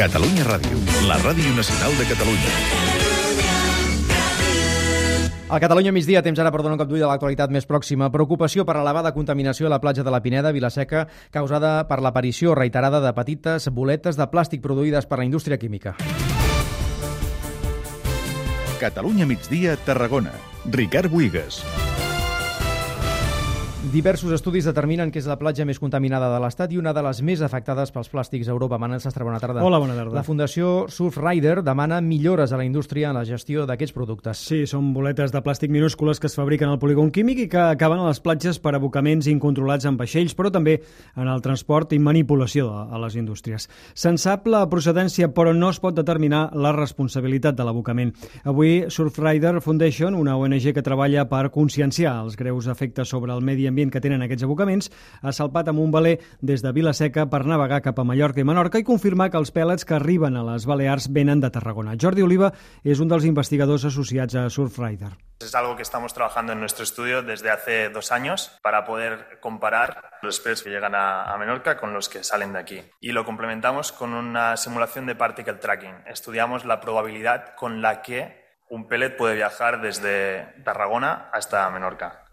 Catalunya Ràdio, la ràdio nacional de Catalunya. A Catalunya migdia, temps ara per donar un cop d'ull a l'actualitat més pròxima. Preocupació per elevada contaminació a la platja de la Pineda, Vilaseca, causada per l'aparició reiterada de petites boletes de plàstic produïdes per la indústria química. Catalunya migdia, Tarragona. Ricard Buigas. Diversos estudis determinen que és la platja més contaminada de l'Estat i una de les més afectades pels plàstics a Europa. Manel Sastre, bona tarda. Hola, bona tarda. La Fundació Surfrider demana millores a la indústria en la gestió d'aquests productes. Sí, són boletes de plàstic minúscules que es fabriquen al polígon químic i que acaben a les platges per abocaments incontrolats en vaixells, però també en el transport i manipulació a les indústries. Se'n sap la procedència, però no es pot determinar la responsabilitat de l'abocament. Avui, Surfrider Foundation, una ONG que treballa per conscienciar els greus efectes sobre el medi ambient que tenen aquests abocaments, ha salpat amb un valer des de Vilaseca per navegar cap a Mallorca i Menorca i confirmar que els pèl·lets que arriben a les Balears venen de Tarragona. Jordi Oliva és un dels investigadors associats a Surfrider. Es algo que estamos trabajando en nuestro estudio desde hace dos años para poder comparar los peces que llegan a, a, Menorca con los que salen de aquí. Y lo complementamos con una simulación de particle tracking. Estudiamos la probabilidad con la que un pellet puede viajar desde Tarragona hasta Menorca.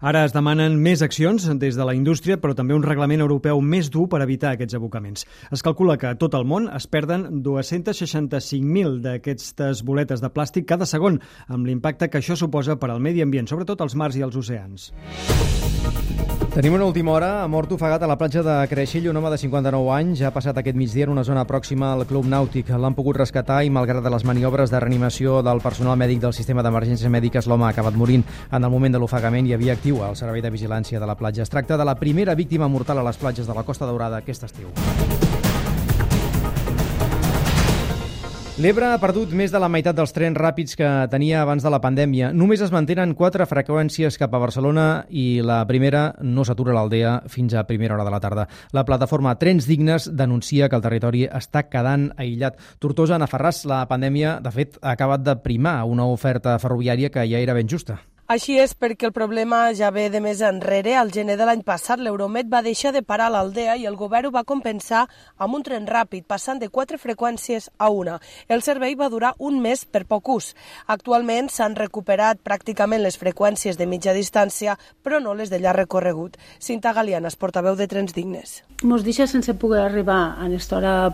Ara es demanen més accions des de la indústria, però també un reglament europeu més dur per evitar aquests abocaments. Es calcula que a tot el món es perden 265.000 d'aquestes boletes de plàstic cada segon, amb l'impacte que això suposa per al medi ambient, sobretot als mars i als oceans. Tenim una última hora. Ha mort ofegat a la platja de Creixell un home de 59 anys. Ha passat aquest migdia en una zona pròxima al Club Nàutic. L'han pogut rescatar i, malgrat les maniobres de reanimació del personal mèdic del sistema d'emergències mèdiques, l'home ha acabat morint. En el moment de l'ofegament hi havia actiu al servei de vigilància de la platja. Es tracta de la primera víctima mortal a les platges de la Costa Daurada aquest estiu. L'Ebre ha perdut més de la meitat dels trens ràpids que tenia abans de la pandèmia. Només es mantenen quatre freqüències cap a Barcelona i la primera no s'atura l'Aldea fins a primera hora de la tarda. La plataforma Trens Dignes denuncia que el territori està quedant aïllat. Tortosa, a Ferràs, la pandèmia, de fet, ha acabat de primar una oferta ferroviària que ja era ben justa. Així és perquè el problema ja ve de més enrere. Al gener de l'any passat l'Euromet va deixar de parar l'Aldea i el govern ho va compensar amb un tren ràpid, passant de quatre freqüències a una. El servei va durar un mes per poc ús. Actualment s'han recuperat pràcticament les freqüències de mitja distància, però no les de llarg recorregut. Cinta Galiana, es portaveu de Trens Dignes. Mos deixa sense poder arribar a l'estora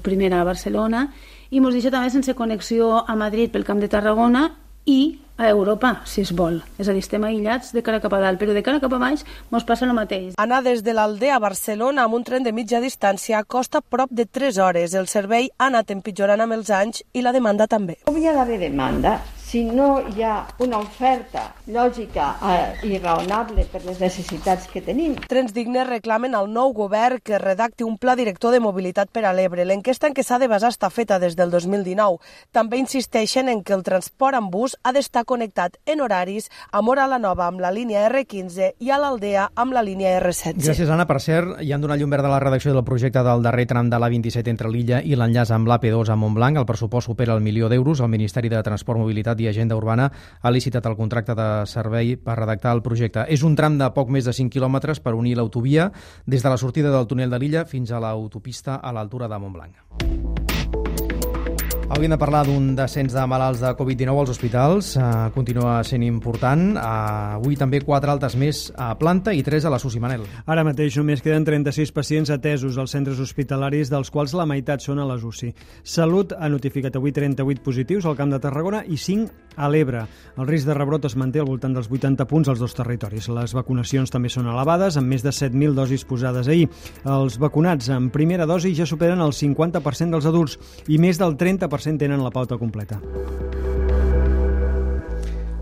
primera a Barcelona i mos deixa també sense connexió a Madrid pel Camp de Tarragona i a Europa, si es vol. És a dir, estem aïllats de cara cap a dalt, però de cara cap a baix ens passa el mateix. Anar des de l'Aldea a Barcelona amb un tren de mitja distància costa prop de 3 hores. El servei ha anat empitjorant amb els anys i la demanda també. Hi ha d'haver demanda si no hi ha una oferta lògica eh, i raonable per les necessitats que tenim. Trens Dignes reclamen al nou govern que redacti un pla director de mobilitat per a l'Ebre. L'enquesta en què s'ha de basar està feta des del 2019. També insisteixen en que el transport en bus ha d'estar connectat en horaris a Mora la Nova amb la línia R15 i a l'Aldea amb la línia R16. Gràcies, Anna. Per cert, hi han donat llum verd a la redacció del projecte del darrer tram de l'A27 entre l'illa i l'enllaç amb l'AP2 a Montblanc. El pressupost supera el milió d'euros. El Ministeri de Transport, Mobilitat i Agenda Urbana ha licitat el contracte de servei per redactar el projecte. És un tram de poc més de 5 quilòmetres per unir l'autovia des de la sortida del túnel de l'illa fins a l'autopista a l'altura de Montblanc. Hauríem de parlar d'un descens de malalts de Covid-19 als hospitals. Uh, continua sent important. Uh, avui també quatre altes més a planta i tres a la SUSI Manel. Ara mateix només queden 36 pacients atesos als centres hospitalaris, dels quals la meitat són a les UCI. Salut ha notificat avui 38 positius al Camp de Tarragona i 5 a l'Ebre. El risc de rebrot es manté al voltant dels 80 punts als dos territoris. Les vacunacions també són elevades, amb més de 7.000 dosis posades ahir. Els vacunats en primera dosi ja superen el 50% dels adults i més del 30% 100% tenen la pauta completa.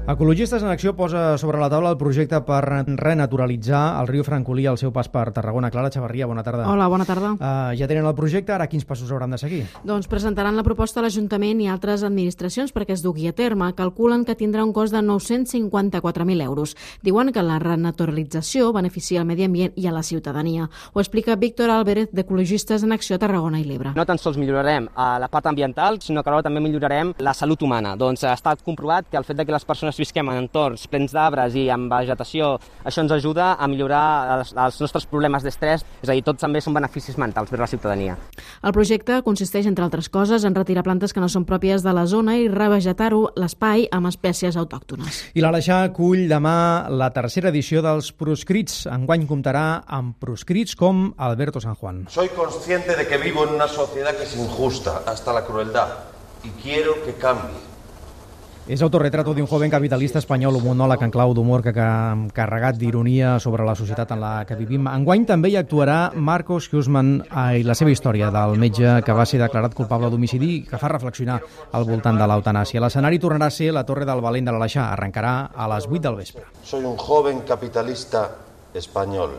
Ecologistes en Acció posa sobre la taula el projecte per renaturalitzar el riu Francolí al seu pas per Tarragona. Clara Xavarria, bona tarda. Hola, bona tarda. Uh, ja tenen el projecte, ara quins passos hauran de seguir? Doncs presentaran la proposta a l'Ajuntament i altres administracions perquè es dugui a terme. Calculen que tindrà un cost de 954.000 euros. Diuen que la renaturalització beneficia al medi ambient i a la ciutadania. Ho explica Víctor Álvarez, d'Ecologistes en Acció a Tarragona i l'Ebre. No tan sols millorarem la part ambiental, sinó que alhora també millorarem la salut humana. Doncs ha estat comprovat que el fet de que les persones nosaltres visquem en entorns plens d'arbres i amb vegetació, això ens ajuda a millorar els, els nostres problemes d'estrès, és a dir, tots també són beneficis mentals per a la ciutadania. El projecte consisteix, entre altres coses, en retirar plantes que no són pròpies de la zona i revegetar-ho l'espai amb espècies autòctones. I l'Aleixar acull demà la tercera edició dels proscrits. Enguany comptarà amb proscrits com Alberto San Juan. Soy consciente de que vivo en una sociedad que es injusta hasta la crueldad y quiero que cambie. És autorretrato d'un joven capitalista espanyol, un monòleg en clau d'humor que ha carregat d'ironia sobre la societat en la que vivim. Enguany també hi actuarà Marcos Husman i la seva història del metge que va ser declarat culpable d'homicidi i que fa reflexionar al voltant de l'eutanàsia. L'escenari tornarà a ser la Torre del Valent de l'Aleixar. Arrencarà a les 8 del vespre. Soy un joven capitalista español